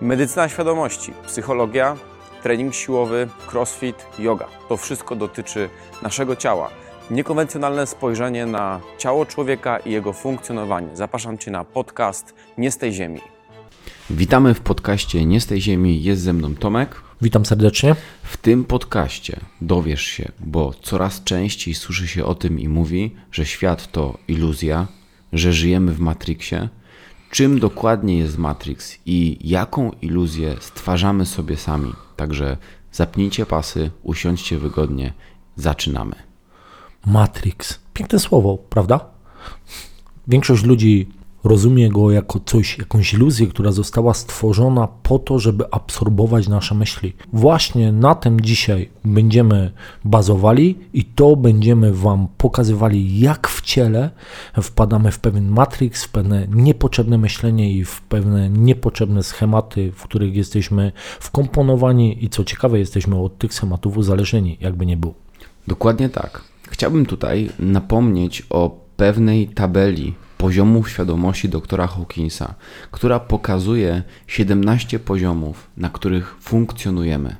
Medycyna świadomości, psychologia, trening siłowy, crossfit, yoga. To wszystko dotyczy naszego ciała. Niekonwencjonalne spojrzenie na ciało człowieka i jego funkcjonowanie. Zapraszam Cię na podcast Nie z tej Ziemi. Witamy w podcaście Nie z tej Ziemi. Jest ze mną Tomek. Witam serdecznie. W tym podcaście dowiesz się, bo coraz częściej słyszy się o tym i mówi, że świat to iluzja, że żyjemy w Matrixie. Czym dokładnie jest Matrix i jaką iluzję stwarzamy sobie sami? Także zapnijcie pasy, usiądźcie wygodnie. Zaczynamy. Matrix. Piękne słowo, prawda? Większość ludzi rozumie go jako coś, jakąś iluzję, która została stworzona po to, żeby absorbować nasze myśli. Właśnie na tym dzisiaj będziemy bazowali i to będziemy Wam pokazywali, jak w ciele wpadamy w pewien matrix, w pewne niepotrzebne myślenie i w pewne niepotrzebne schematy, w których jesteśmy wkomponowani i co ciekawe, jesteśmy od tych schematów uzależnieni, jakby nie było. Dokładnie tak. Chciałbym tutaj napomnieć o pewnej tabeli poziomów świadomości doktora Hawkinsa, która pokazuje 17 poziomów, na których funkcjonujemy.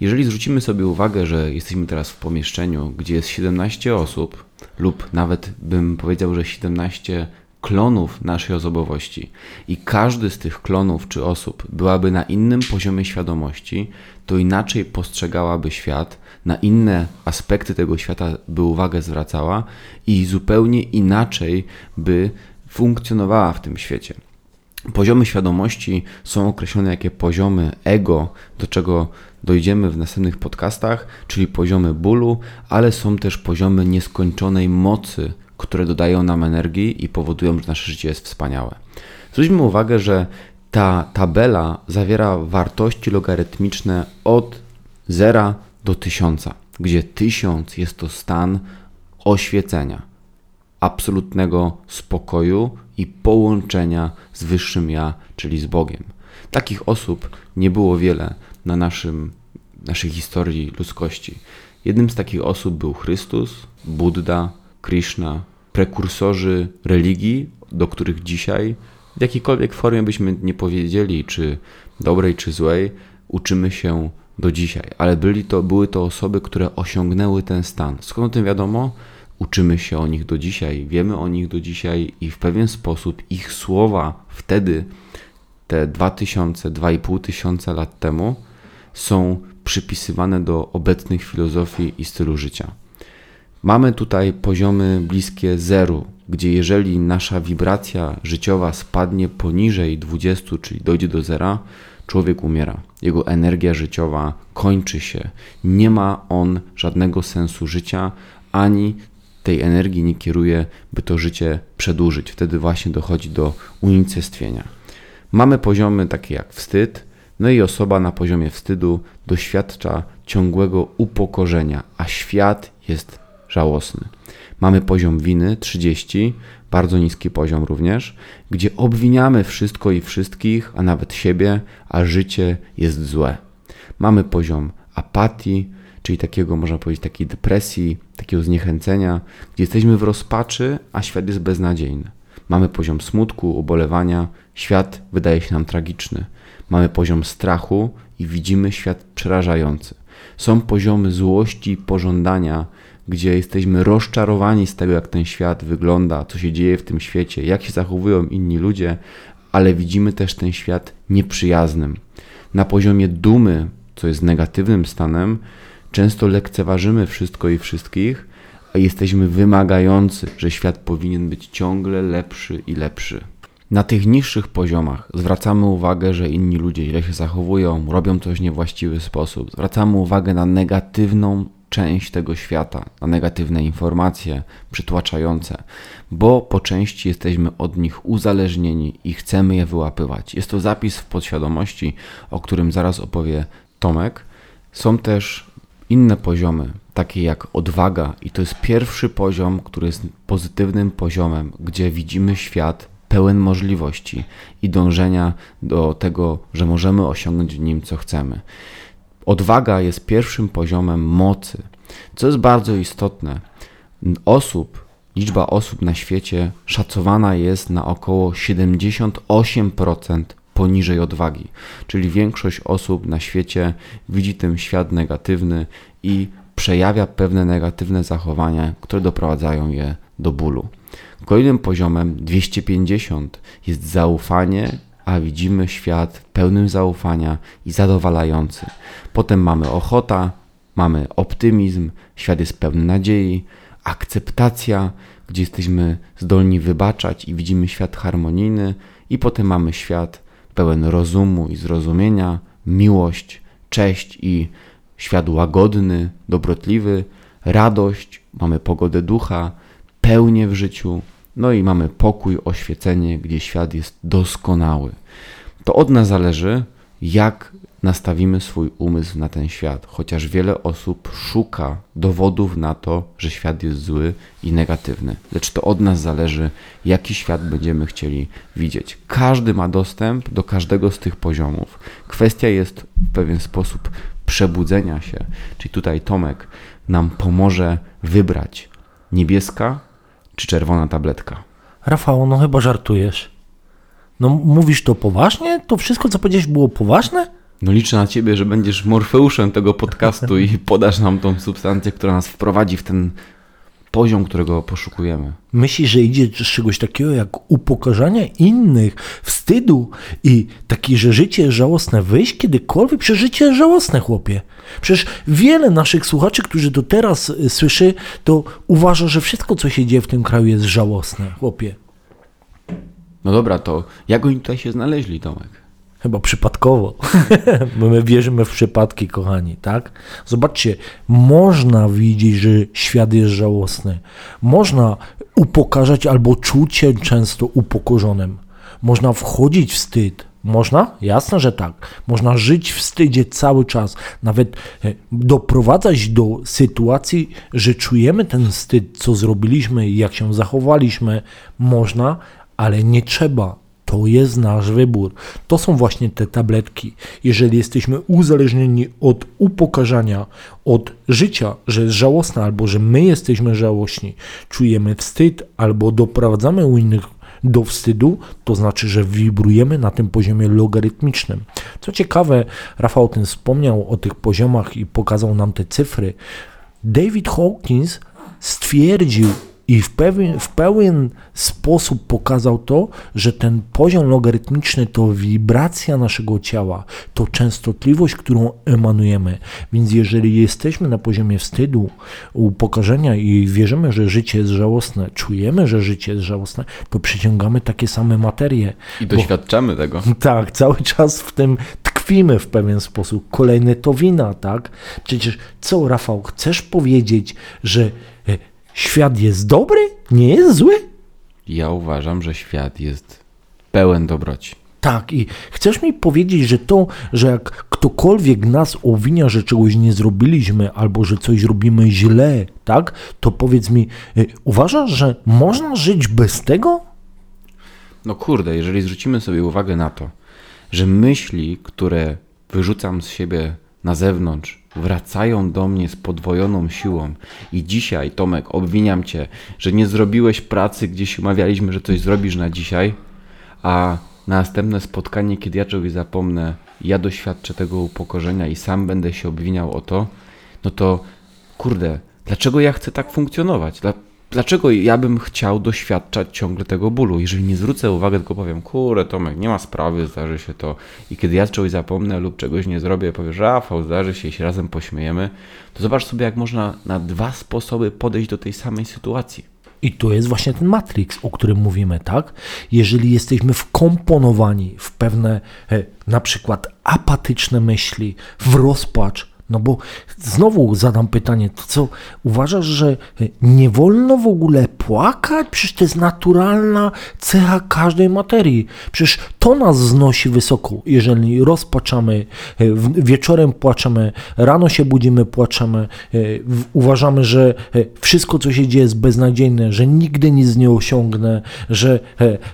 Jeżeli zwrócimy sobie uwagę, że jesteśmy teraz w pomieszczeniu, gdzie jest 17 osób, lub nawet bym powiedział, że 17 klonów naszej osobowości i każdy z tych klonów czy osób byłaby na innym poziomie świadomości, to inaczej postrzegałaby świat, na inne aspekty tego świata by uwagę zwracała i zupełnie inaczej by funkcjonowała w tym świecie. Poziomy świadomości są określone jako poziomy ego, do czego dojdziemy w następnych podcastach, czyli poziomy bólu, ale są też poziomy nieskończonej mocy, które dodają nam energii i powodują, że nasze życie jest wspaniałe. Zwróćmy uwagę, że ta tabela zawiera wartości logarytmiczne od 0 do 1000, gdzie 1000 jest to stan oświecenia, absolutnego spokoju i połączenia z wyższym ja, czyli z Bogiem. Takich osób nie było wiele na naszym, naszej historii ludzkości. Jednym z takich osób był Chrystus, Buddha, Krishna, prekursorzy religii, do których dzisiaj w jakiejkolwiek formie byśmy nie powiedzieli, czy dobrej, czy złej, uczymy się do dzisiaj. Ale byli to, były to osoby, które osiągnęły ten stan. Skąd o tym wiadomo? Uczymy się o nich do dzisiaj, wiemy o nich do dzisiaj i w pewien sposób ich słowa wtedy, te 2000, 2500 tysiąca lat temu, są przypisywane do obecnych filozofii i stylu życia. Mamy tutaj poziomy bliskie zeru, gdzie jeżeli nasza wibracja życiowa spadnie poniżej 20, czyli dojdzie do zera, człowiek umiera. Jego energia życiowa kończy się. Nie ma on żadnego sensu życia, ani tej energii nie kieruje, by to życie przedłużyć. Wtedy właśnie dochodzi do unicestwienia. Mamy poziomy takie jak wstyd, no i osoba na poziomie wstydu doświadcza ciągłego upokorzenia, a świat jest żałosny. Mamy poziom winy 30, bardzo niski poziom również, gdzie obwiniamy wszystko i wszystkich, a nawet siebie, a życie jest złe. Mamy poziom apatii, czyli takiego, można powiedzieć, takiej depresji, takiego zniechęcenia, gdzie jesteśmy w rozpaczy, a świat jest beznadziejny. Mamy poziom smutku, ubolewania, świat wydaje się nam tragiczny. Mamy poziom strachu i widzimy świat przerażający. Są poziomy złości i pożądania, gdzie jesteśmy rozczarowani z tego, jak ten świat wygląda, co się dzieje w tym świecie, jak się zachowują inni ludzie, ale widzimy też ten świat nieprzyjaznym. Na poziomie dumy, co jest negatywnym stanem, często lekceważymy wszystko i wszystkich, a jesteśmy wymagający, że świat powinien być ciągle lepszy i lepszy. Na tych niższych poziomach zwracamy uwagę, że inni ludzie źle się zachowują, robią coś w niewłaściwy sposób. Zwracamy uwagę na negatywną część tego świata, na negatywne informacje przytłaczające, bo po części jesteśmy od nich uzależnieni i chcemy je wyłapywać. Jest to zapis w podświadomości, o którym zaraz opowie Tomek. Są też inne poziomy, takie jak odwaga, i to jest pierwszy poziom, który jest pozytywnym poziomem, gdzie widzimy świat pełen możliwości i dążenia do tego, że możemy osiągnąć w nim co chcemy. Odwaga jest pierwszym poziomem mocy, co jest bardzo istotne. Osób, liczba osób na świecie szacowana jest na około 78% poniżej odwagi. Czyli większość osób na świecie widzi ten świat negatywny i przejawia pewne negatywne zachowania, które doprowadzają je do bólu. Kolejnym poziomem 250 jest zaufanie, a widzimy świat pełnym zaufania i zadowalający. Potem mamy ochota, mamy optymizm, świat jest pełny nadziei, akceptacja, gdzie jesteśmy zdolni wybaczać i widzimy świat harmonijny, i potem mamy świat pełen rozumu i zrozumienia, miłość, cześć i świat łagodny, dobrotliwy, radość, mamy pogodę ducha, pełnię w życiu, no i mamy pokój, oświecenie, gdzie świat jest doskonały. To od nas zależy, jak nastawimy swój umysł na ten świat, chociaż wiele osób szuka dowodów na to, że świat jest zły i negatywny. Lecz to od nas zależy, jaki świat będziemy chcieli widzieć. Każdy ma dostęp do każdego z tych poziomów. Kwestia jest w pewien sposób przebudzenia się. Czyli tutaj Tomek nam pomoże wybrać niebieska czy czerwona tabletka. Rafał, no chyba żartujesz. No mówisz to poważnie? To wszystko, co powiedziałeś, było poważne? No liczę na ciebie, że będziesz morfeuszem tego podcastu i podasz nam tą substancję, która nas wprowadzi w ten poziom, którego poszukujemy. Myślisz, że idzie z czegoś takiego jak upokarzanie innych, wstydu i takie, że życie jest żałosne. Wyjść kiedykolwiek? Przecież życie jest żałosne, chłopie. Przecież wiele naszych słuchaczy, którzy to teraz y, słyszy, to uważa, że wszystko, co się dzieje w tym kraju jest żałosne, chłopie. No dobra, to jak oni tutaj się znaleźli, Tomek? Chyba przypadkowo, bo my wierzymy w przypadki, kochani, tak? Zobaczcie, można widzieć, że świat jest żałosny. Można upokarzać albo czuć się często upokorzonym. Można wchodzić w wstyd. Można? Jasne, że tak. Można żyć w wstydzie cały czas. Nawet e, doprowadzać do sytuacji, że czujemy ten wstyd, co zrobiliśmy jak się zachowaliśmy. Można, ale nie trzeba. To jest nasz wybór. To są właśnie te tabletki. Jeżeli jesteśmy uzależnieni od upokarzania, od życia, że jest żałosne, albo że my jesteśmy żałośni, czujemy wstyd, albo doprowadzamy u innych do wstydu, to znaczy, że wibrujemy na tym poziomie logarytmicznym. Co ciekawe, Rafał ten wspomniał o tych poziomach i pokazał nam te cyfry. David Hawkins stwierdził, i w pewien, w pełen sposób pokazał to, że ten poziom logarytmiczny to wibracja naszego ciała, to częstotliwość, którą emanujemy. Więc jeżeli jesteśmy na poziomie wstydu, upokorzenia i wierzymy, że życie jest żałosne, czujemy, że życie jest żałosne, to przyciągamy takie same materie. I doświadczamy Bo, tego. Tak, cały czas w tym tkwimy w pewien sposób. Kolejny to wina, tak? Przecież co, Rafał, chcesz powiedzieć, że świat jest dobry? Nie jest zły? Ja uważam, że świat jest pełen dobroci. Tak, i chcesz mi powiedzieć, że to, że jak ktokolwiek nas obwinia, że czegoś nie zrobiliśmy, albo że coś robimy źle, tak, to powiedz mi, y, uważasz, że można żyć bez tego? No kurde, jeżeli zwrócimy sobie uwagę na to, że myśli, które wyrzucam z siebie na zewnątrz, wracają do mnie z podwojoną siłą. I dzisiaj, Tomek, obwiniam cię, że nie zrobiłeś pracy, gdzie się umawialiśmy, że coś zrobisz na dzisiaj, a na następne spotkanie, kiedy ja czegoś zapomnę, ja doświadczę tego upokorzenia i sam będę się obwiniał o to, no to kurde, dlaczego ja chcę tak funkcjonować? Dlaczego ja bym chciał doświadczać ciągle tego bólu? Jeżeli nie zwrócę uwagi, tylko powiem, kurde Tomek, nie ma sprawy, zdarzy się to. I kiedy ja czegoś zapomnę lub czegoś nie zrobię, powiesz, Rafał, zdarzy się i się razem pośmiejemy, to zobacz sobie, jak można na dwa sposoby podejść do tej samej sytuacji. I to jest właśnie ten Matrix, o którym mówimy, tak? Jeżeli jesteśmy wkomponowani w pewne, e, na przykład apatyczne myśli, w rozpacz, no bo znowu zadam pytanie, to co uważasz, że nie wolno w ogóle płakać? Przecież to jest naturalna cecha każdej materii. Przecież to nas znosi wysoko, jeżeli rozpaczamy, e, wieczorem płaczemy, rano się budzimy, płaczemy, e, uważamy, że e, wszystko, co się dzieje, jest beznadziejne, że nigdy nic nie osiągnę, że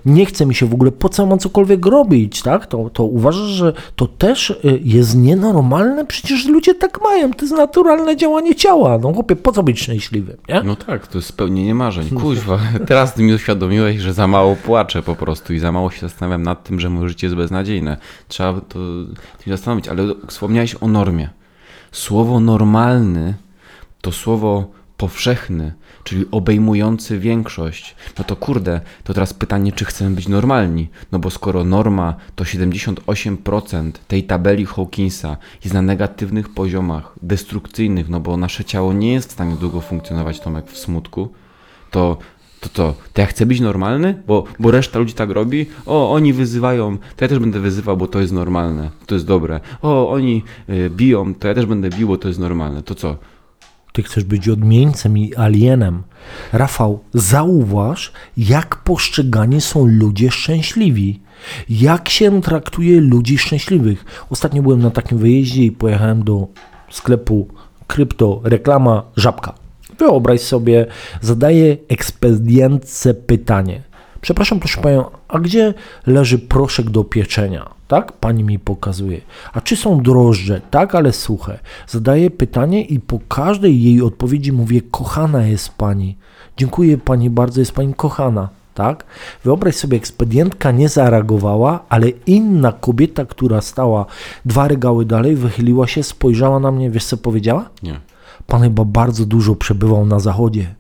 nie chce mi się w ogóle, po co mam cokolwiek robić, tak? To, to uważasz, że to też jest nienormalne? Przecież ludzie tak mają, to jest naturalne działanie ciała. No chłopie, po co być szczęśliwym, nie? No tak, to jest spełnienie marzeń. Kuźwa, teraz mi uświadomiłeś, że za mało płaczę po prostu i za mało się zastanawiam nad tym, że moje życie jest beznadziejne. Trzeba to zastanowić, ale wspomniałeś o normie. Słowo normalny to słowo powszechny, czyli obejmujący większość. No to kurde, to teraz pytanie, czy chcemy być normalni? No bo skoro norma to 78% tej tabeli Hawkinsa jest na negatywnych poziomach, destrukcyjnych, no bo nasze ciało nie jest w stanie długo funkcjonować, Tomek, w smutku, to to to, to ja chcę być normalny, bo, bo reszta ludzi tak robi. O, oni wyzywają, to ja też będę wyzywał, bo to jest normalne, to jest dobre. O, oni y, biją, to ja też będę bił, bo to jest normalne. To co? Ty chcesz być odmieńcem i alienem. Rafał, zauważ, jak postrzegani są ludzie szczęśliwi. Jak się traktuje ludzi szczęśliwych. Ostatnio byłem na takim wyjeździe i pojechałem do sklepu krypto, reklama, żabka. Wyobraź sobie, zadaję ekspedientce pytanie. Przepraszam, proszę panią, a gdzie leży proszek do pieczenia? Tak? Pani mi pokazuje. A czy są drożdże? Tak, ale suche. Zadaję pytanie i po każdej jej odpowiedzi mówię: Kochana jest pani. Dziękuję pani bardzo, jest pani kochana. Tak? Wyobraź sobie, ekspedientka nie zareagowała, ale inna kobieta, która stała dwa regały dalej, wychyliła się, spojrzała na mnie, wiesz co powiedziała? Nie. Pan chyba bardzo dużo przebywał na zachodzie.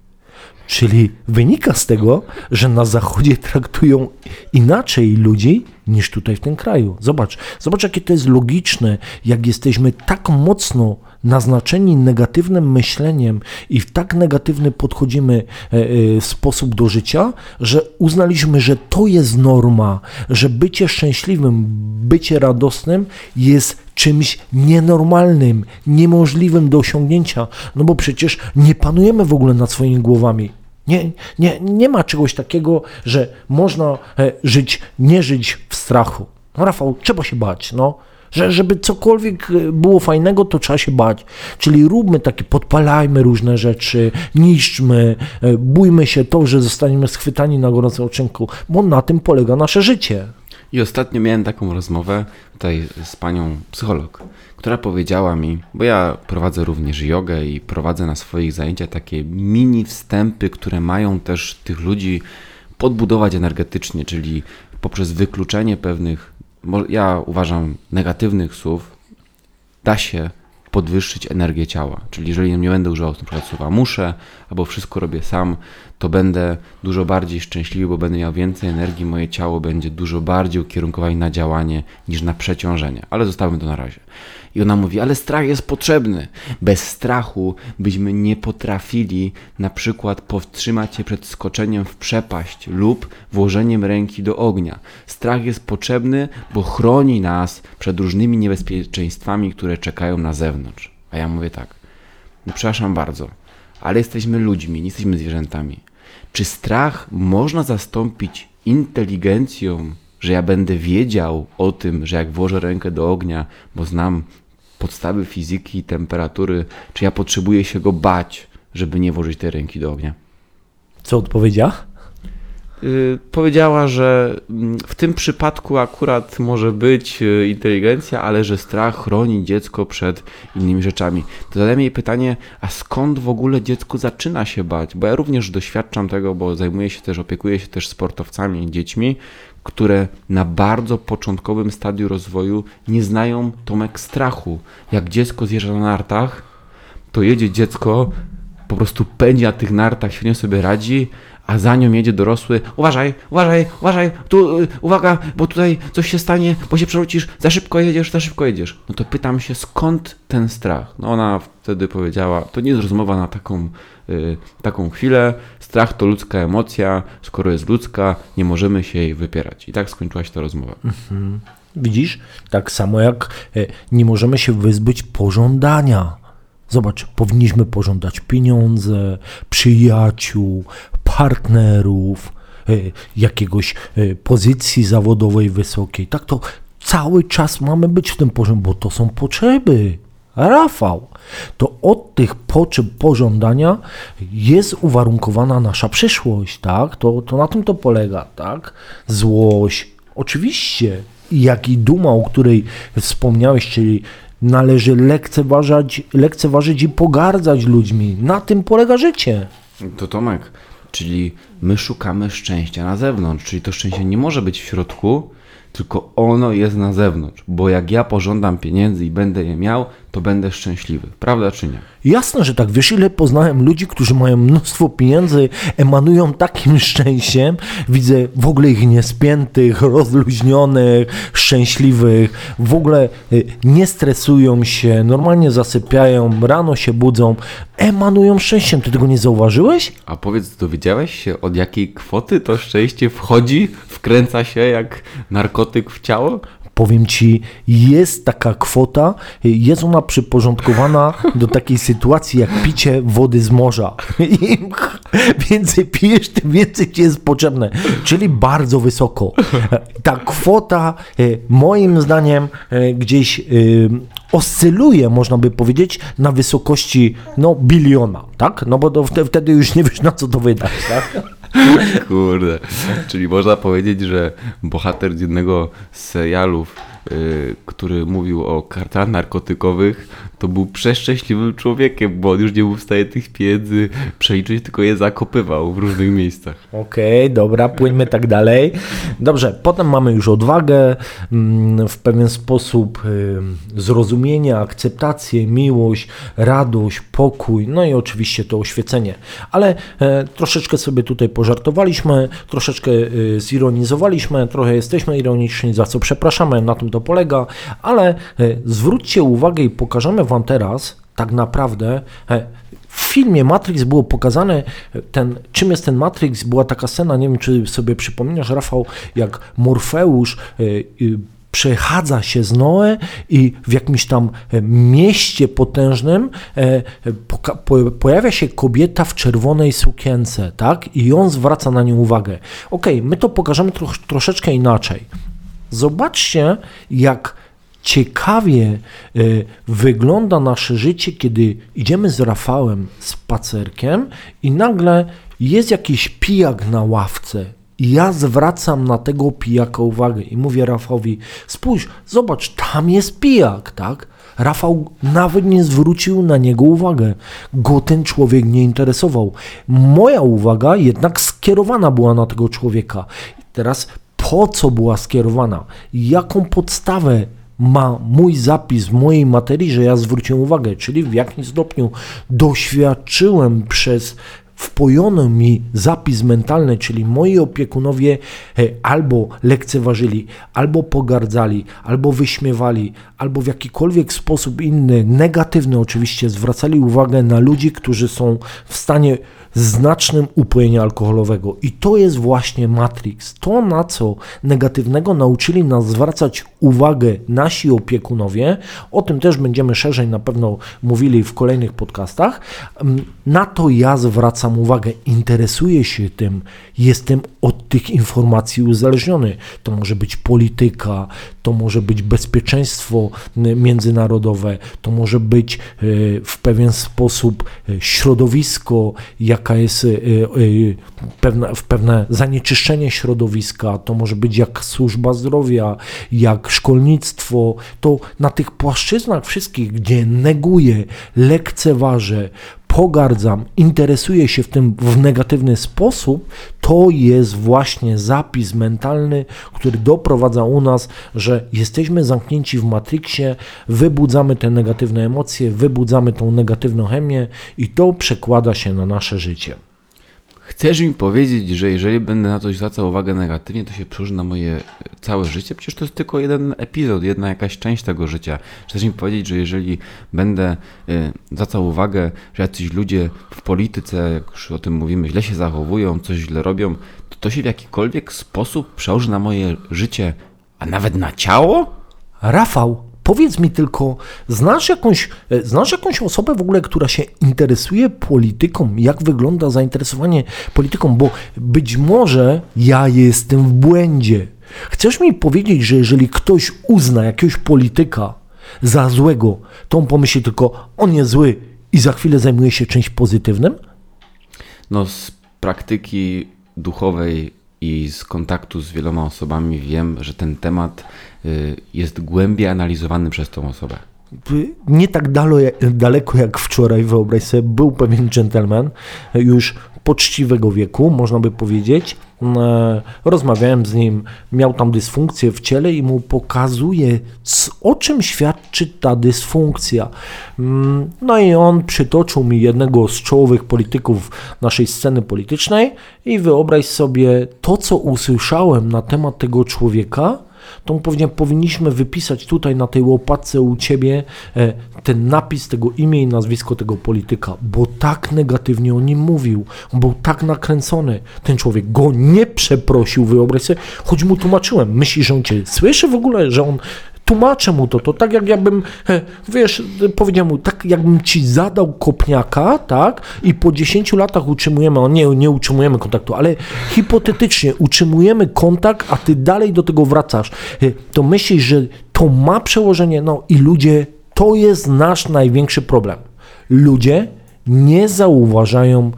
Czyli wynika z tego, że na zachodzie traktują inaczej ludzi niż tutaj w tym kraju. Zobacz, zobacz jakie to jest logiczne, jak jesteśmy tak mocno naznaczeni negatywnym myśleniem i w tak negatywny podchodzimy e, e, sposób do życia, że uznaliśmy, że to jest norma, że bycie szczęśliwym, bycie radosnym jest czymś nienormalnym, niemożliwym do osiągnięcia, no bo przecież nie panujemy w ogóle nad swoimi głowami. Nie, nie, nie ma czegoś takiego, że można e, żyć, nie żyć w strachu. No Rafał, trzeba się bać, no. Że, żeby cokolwiek e, było fajnego, to trzeba się bać. Czyli róbmy takie, podpalajmy różne rzeczy, niszczmy, e, bójmy się to, że zostaniemy schwytani na gorącym oczynku, bo na tym polega nasze życie. I ostatnio miałem taką rozmowę tutaj z panią psycholog, która powiedziała mi, bo ja prowadzę również jogę i prowadzę na swoich zajęciach takie mini wstępy, które mają też tych ludzi podbudować energetycznie, czyli poprzez wykluczenie pewnych, ja uważam, negatywnych słów, da się podwyższyć energię ciała. Czyli jeżeli nie będę używał przykład słowa muszę, albo wszystko robię sam, to będę dużo bardziej szczęśliwy, bo będę miał więcej energii, moje ciało będzie dużo bardziej ukierunkowane na działanie niż na przeciążenie. Ale zostawmy to na razie. I ona mówi, ale strach jest potrzebny. Bez strachu byśmy nie potrafili na przykład powstrzymać się przed skoczeniem w przepaść lub włożeniem ręki do ognia. Strach jest potrzebny, bo chroni nas przed różnymi niebezpieczeństwami, które czekają na zewnątrz. A ja mówię tak, no przepraszam bardzo, ale jesteśmy ludźmi, nie jesteśmy zwierzętami. Czy strach można zastąpić inteligencją, że ja będę wiedział o tym, że jak włożę rękę do ognia, bo znam podstawy fizyki temperatury, czy ja potrzebuję się go bać, żeby nie włożyć tej ręki do ognia? Co odpowiedziała? Yy, powiedziała, że mm, w tym przypadku akurat może być yy, inteligencja, ale że strach chroni dziecko przed innymi rzeczami. To zadałem jej pytanie, a skąd w ogóle dziecko zaczyna się bać? Bo ja również doświadczam tego, bo zajmuję się też, opiekuję się też sportowcami, dziećmi, które na bardzo początkowym stadium rozwoju nie znają Tomek strachu. Jak dziecko zjeżdża na nartach, to jedzie dziecko, po prostu pędzi na tych nartach, świetnie sobie radzi, a za nią jedzie dorosły. Uważaj, uważaj, uważaj, tu, y, uwaga, bo tutaj coś się stanie, bo się przewrócisz, za szybko jedziesz, za szybko jedziesz. No to pytam się, skąd ten strach? No ona wtedy powiedziała, to nie jest rozmowa na taką, y, taką chwilę, strach to ludzka emocja, skoro jest ludzka, nie możemy się jej wypierać. I tak skończyła się ta rozmowa. Widzisz? Tak samo jak e, nie możemy się wyzbyć pożądania. Zobacz, powinniśmy pożądać pieniądze, przyjaciół, partnerów, e, jakiegoś e, pozycji zawodowej wysokiej. Tak to cały czas mamy być w tym poziomie, bo to są potrzeby. Rafał, to od tych potrzeb pożądania jest uwarunkowana nasza przyszłość, tak? To, to na tym to polega, tak? Złość, oczywiście, jak i duma, o której wspomniałeś, czyli należy lekceważać, lekceważyć i pogardzać ludźmi. Na tym polega życie. To Tomek, czyli my szukamy szczęścia na zewnątrz, czyli to szczęście nie może być w środku, tylko ono jest na zewnątrz, bo jak ja pożądam pieniędzy i będę je miał, to będę szczęśliwy. Prawda czy nie? Jasne, że tak. Wiesz, ile poznałem ludzi, którzy mają mnóstwo pieniędzy, emanują takim szczęściem. Widzę w ogóle ich niespiętych, rozluźnionych, szczęśliwych. W ogóle y, nie stresują się, normalnie zasypiają, rano się budzą, emanują szczęściem. Ty tego nie zauważyłeś? A powiedz, dowiedziałeś się od jakiej kwoty to szczęście wchodzi, wkręca się jak narkotyk w ciało? Powiem ci, jest taka kwota, jest ona przyporządkowana do takiej sytuacji jak picie wody z morza. Im więcej pijesz, tym więcej ci jest potrzebne, czyli bardzo wysoko. Ta kwota, e, moim zdaniem, e, gdzieś e, oscyluje, można by powiedzieć, na wysokości no, biliona, tak? No bo to wte- wtedy już nie wiesz na co to wydać, tak? Kurde. Czyli można powiedzieć, że bohater jednego z serialów, który mówił o kartach narkotykowych, to był przeszczęśliwym człowiekiem, bo on już nie był w stanie tych pieniędzy przeliczyć, tylko je zakopywał w różnych miejscach. Okej, dobra, płyńmy tak dalej. Dobrze, potem mamy już odwagę, mm, w pewien sposób y, zrozumienie, akceptację, miłość, radość, pokój, no i oczywiście to oświecenie. Ale e, troszeczkę sobie tutaj pożartowaliśmy, troszeczkę y, zironizowaliśmy, trochę jesteśmy ironiczni, za co przepraszamy, na tym to polega, ale e, zwróćcie uwagę i pokażemy Wam teraz tak naprawdę. E, w filmie Matrix było pokazane, ten, czym jest ten Matrix. Była taka scena, nie wiem czy sobie przypominasz, Rafał, jak Morfeusz przechadza się z Noe i w jakimś tam e, mieście potężnym e, pojawia się kobieta w czerwonej sukience, tak? I on zwraca na nią uwagę. Okej, my to pokażemy trosz, troszeczkę inaczej. Zobaczcie, jak ciekawie y, wygląda nasze życie, kiedy idziemy z Rafałem spacerkiem i nagle jest jakiś pijak na ławce. I ja zwracam na tego pijaka uwagę i mówię Rafałowi: Spójrz, zobacz, tam jest pijak, tak? Rafał nawet nie zwrócił na niego uwagę. Go ten człowiek nie interesował. Moja uwaga jednak skierowana była na tego człowieka. I teraz po co była skierowana? Jaką podstawę ma mój zapis mojej materii, że ja zwróciłem uwagę, czyli w jakim stopniu doświadczyłem przez wpojony mi zapis mentalny, czyli moi opiekunowie e, albo lekceważyli, albo pogardzali, albo wyśmiewali, albo w jakikolwiek sposób inny, negatywny oczywiście, zwracali uwagę na ludzi, którzy są w stanie znacznym upojenia alkoholowego. I to jest właśnie Matrix. To, na co negatywnego nauczyli nas zwracać uwagę nasi opiekunowie, o tym też będziemy szerzej na pewno mówili w kolejnych podcastach, mm, na to ja zwracam uwagę, interesuję się tym, jestem od tych informacji uzależniony. To może być polityka, to może być bezpieczeństwo międzynarodowe, to może być e, w pewien sposób e, środowisko, jaka jest e, pewne, w pewne zanieczyszczenie środowiska, to może być jak służba zdrowia, jak szkolnictwo, to na tych płaszczyznach wszystkich, gdzie neguję, lekceważę, pogardzam, interesuję się w tym w negatywny sposób, to jest właśnie zapis mentalny, który doprowadza u nas, że jesteśmy zamknięci w Matrixie, wybudzamy te negatywne emocje, wybudzamy tą negatywną chemię i to przekłada się na nasze życie. Chcesz mi powiedzieć, że jeżeli będę na coś zwracał uwagę negatywnie, to się przełoży na moje e, całe życie? Przecież to jest tylko jeden epizod, jedna jakaś część tego życia. Chcesz mi powiedzieć, że jeżeli będę y, zwracał uwagę, że jacyś ludzie w polityce, jak już o tym mówimy, źle się zachowują, coś źle robią, to to się w jakikolwiek sposób przełoży na moje życie, a nawet na ciało? Rafał, powiedz mi tylko, znasz jakąś, e, znasz jakąś osobę w ogóle, która się interesuje polityką? Jak wygląda zainteresowanie polityką? Bo być może ja jestem w błędzie. Chcesz mi powiedzieć, że jeżeli ktoś uzna jakiegoś polityka za złego, to on pomyśli tylko, on jest zły i za chwilę zajmuje się czymś pozytywnym? No, z praktyki duchowej i z kontaktu z wieloma osobami wiem, że ten temat jest głębiej analizowany przez tą osobę. nie tak daleko jak wczoraj, wyobraź sobie, był pewien gentleman, już poczciwego wieku, można by powiedzieć. E, rozmawiałem z nim, miał tam dysfunkcję w ciele i mu pokazuje, o czym świadczy ta dysfunkcja. Mm, no i on przytoczył mi jednego z czołowych polityków naszej sceny politycznej i wyobraź sobie to, co usłyszałem na temat tego człowieka to pewnie powinniśmy wypisać tutaj na tej łopatce u ciebie e, ten napis tego imię i nazwisko tego polityka, bo tak negatywnie o nim mówił, był tak nakręcony. Ten człowiek go nie przeprosił, wyobraź sobie, choć mu tłumaczyłem. Myśli, że on cię słyszy w ogóle, że on tłumaczę mu to, to tak jak jakbym, wiesz, powiedział mu, tak jakbym ci zadał kopniaka, tak, i po 10 latach utrzymujemy, o nie, nie utrzymujemy kontaktu, ale hipotetycznie utrzymujemy kontakt, a ty dalej do tego wracasz, to myślisz, że to ma przełożenie, no i ludzie, to jest nasz największy problem. Ludzie nie zauważają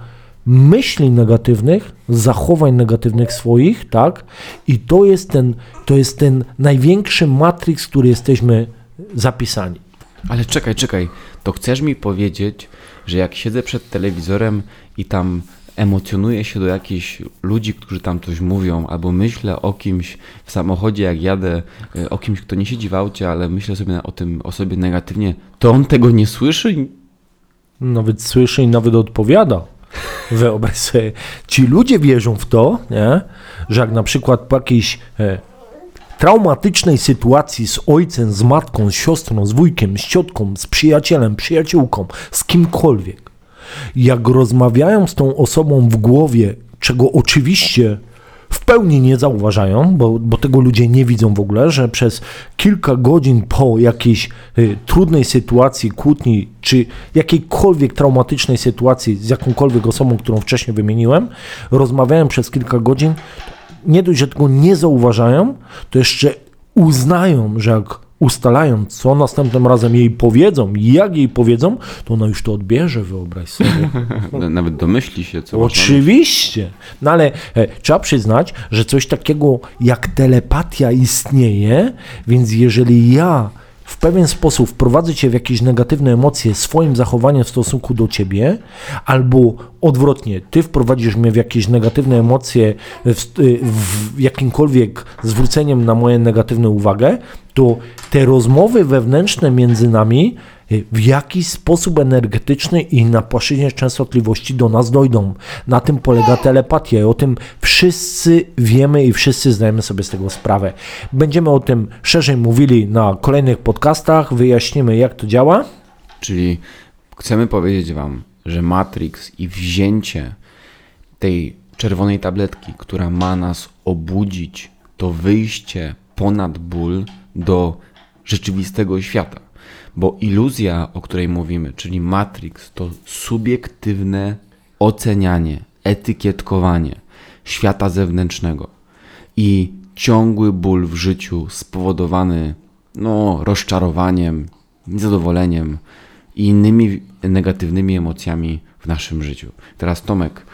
myśli negatywnych, zachowań negatywnych swoich, tak? I to jest ten, to jest ten największy matrix, który jesteśmy zapisani. Ale czekaj, czekaj. To chcesz mi powiedzieć, że jak siedzę przed telewizorem i tam emocjonuję się do jakichś ludzi, którzy tam coś mówią, albo myślę o kimś w samochodzie, jak jadę, e, o kimś, kto nie siedzi w aucie, ale myślę sobie o tym o sobie negatywnie, to on tego nie słyszy? Nawet słyszy i nawet odpowiada. Wyobraź sobie, ci ludzie wierzą w to, nie? że jak na przykład po jakiejś e, traumatycznej sytuacji z ojcem, z matką, z siostrą, z wujkiem, z ciotką, z przyjacielem, przyjaciółką, z kimkolwiek, jak rozmawiają z tą osobą w głowie, czego oczywiście w pełni nie zauważają, bo, bo tego ludzie nie widzą w ogóle, że przez kilka godzin po jakiejś y, trudnej sytuacji, kłótni, czy jakiejkolwiek traumatycznej sytuacji z jakąkolwiek osobą, którą wcześniej wymieniłem, rozmawiałem przez kilka godzin, nie dość, że tego nie zauważają, to jeszcze uznają, że jak ustalając, co następnym razem jej powiedzą i jak jej powiedzą, to ona już to odbierze, wyobraź sobie. Nawet domyśli się, co Oczywiście. No ale e, trzeba przyznać, że coś takiego jak telepatia istnieje, więc jeżeli ja w pewien sposób wprowadzę cię w jakieś negatywne emocje swoim zachowaniem w stosunku do ciebie, albo odwrotnie, ty wprowadzisz mnie w jakieś negatywne emocje w, w jakimkolwiek zwróceniem na moje negatywne uwagę, to te rozmowy wewnętrzne między nami y, w jakiś sposób energetyczny i na płaszczyźnie częstotliwości do nas dojdą. Na tym polega telepatia i o tym wszyscy wiemy i wszyscy zdajemy sobie z tego sprawę. Będziemy o tym szerzej mówili na kolejnych podcastach, wyjaśnimy jak to działa. Czyli chcemy powiedzieć Wam, że Matrix i wzięcie tej czerwonej tabletki, która ma nas obudzić, to wyjście ponad ból do rzeczywistego świata. Bo iluzja, o której mówimy, czyli Matrix, to subiektywne ocenianie, etykietkowanie świata zewnętrznego i ciągły ból w życiu spowodowany no, rozczarowaniem, niezadowoleniem i innymi negatywnymi emocjami w naszym życiu. Teraz Tomek,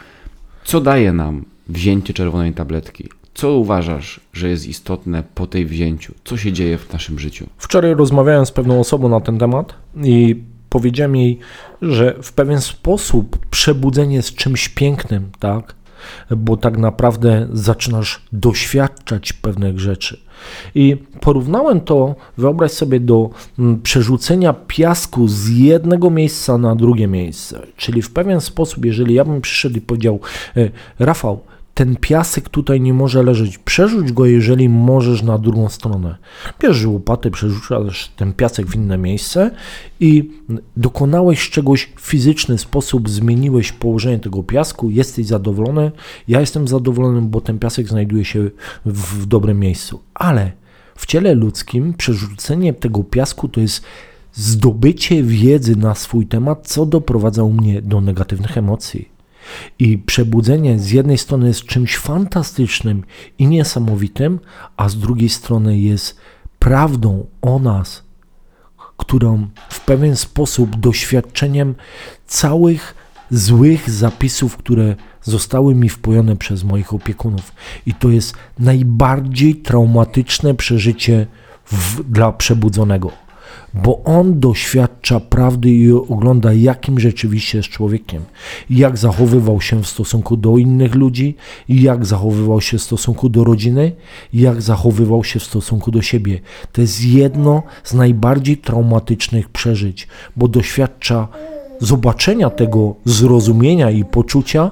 co daje nam wzięcie czerwonej tabletki? Co uważasz, że jest istotne po tej wzięciu? Co się dzieje w naszym życiu? Wczoraj rozmawiałem z pewną osobą na ten temat i powiedziałem jej, że w pewien sposób przebudzenie jest czymś pięknym, tak? Bo tak naprawdę zaczynasz doświadczać pewnych rzeczy. I porównałem to, wyobraź sobie, do mm, przerzucenia piasku z jednego miejsca na drugie miejsce. Czyli w pewien sposób, jeżeli ja bym przyszedł i powiedział, e, Rafał, ten piasek tutaj nie może leżeć. Przerzuć go, jeżeli możesz na drugą stronę. Bierzesz łopatę, przerzucasz ten piasek w inne miejsce i dokonałeś czegoś w fizyczny sposób, zmieniłeś położenie tego piasku, jesteś zadowolony. Ja jestem zadowolony, bo ten piasek znajduje się w dobrym miejscu. Ale w ciele ludzkim przerzucenie tego piasku to jest zdobycie wiedzy na swój temat, co doprowadza mnie do negatywnych emocji. I przebudzenie z jednej strony jest czymś fantastycznym i niesamowitym, a z drugiej strony jest prawdą o nas, którą w pewien sposób doświadczeniem całych złych zapisów, które zostały mi wpojone przez moich opiekunów. I to jest najbardziej traumatyczne przeżycie w, dla przebudzonego. Bo on doświadcza prawdy i ogląda, jakim rzeczywiście jest człowiekiem, jak zachowywał się w stosunku do innych ludzi, jak zachowywał się w stosunku do rodziny, jak zachowywał się w stosunku do siebie. To jest jedno z najbardziej traumatycznych przeżyć, bo doświadcza zobaczenia tego, zrozumienia i poczucia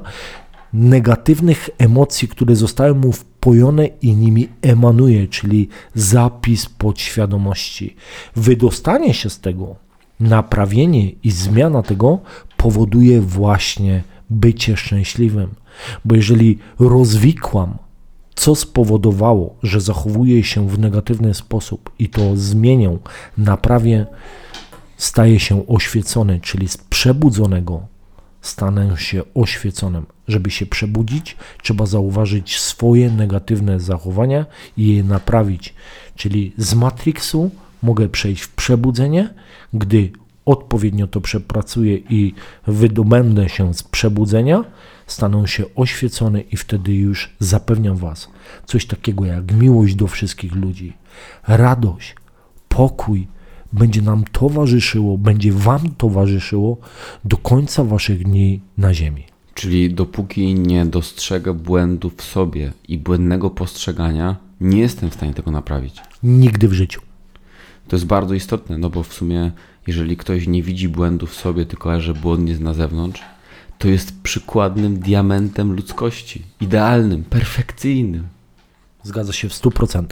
negatywnych emocji, które zostały mu wpojone i nimi emanuje, czyli zapis podświadomości. Wydostanie się z tego, naprawienie i zmiana tego powoduje właśnie bycie szczęśliwym. Bo jeżeli rozwikłam, co spowodowało, że zachowuję się w negatywny sposób i to zmienię, naprawię, staje się oświecony, czyli z przebudzonego stanę się oświeconym. Żeby się przebudzić, trzeba zauważyć swoje negatywne zachowania i je naprawić. Czyli z Matrixu mogę przejść w przebudzenie, gdy odpowiednio to przepracuję i wydobędę się z przebudzenia, staną się oświecone i wtedy już zapewniam Was coś takiego jak miłość do wszystkich ludzi, radość, pokój, będzie nam towarzyszyło, będzie Wam towarzyszyło do końca Waszych dni na Ziemi. Czyli dopóki nie dostrzegę błędu w sobie i błędnego postrzegania, nie jestem w stanie tego naprawić. Nigdy w życiu. To jest bardzo istotne, no bo w sumie, jeżeli ktoś nie widzi błędu w sobie, tylko że błąd jest na zewnątrz, to jest przykładnym diamentem ludzkości. Idealnym, perfekcyjnym. Zgadza się w 100%.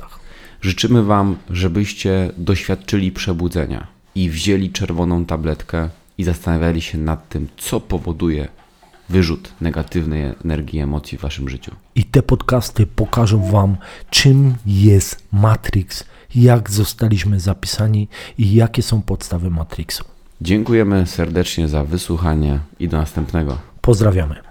Życzymy Wam, żebyście doświadczyli przebudzenia i wzięli czerwoną tabletkę i zastanawiali się nad tym, co powoduje wyrzut negatywnej energii emocji w Waszym życiu. I te podcasty pokażą Wam, czym jest Matrix, jak zostaliśmy zapisani i jakie są podstawy Matrixu. Dziękujemy serdecznie za wysłuchanie i do następnego. Pozdrawiamy.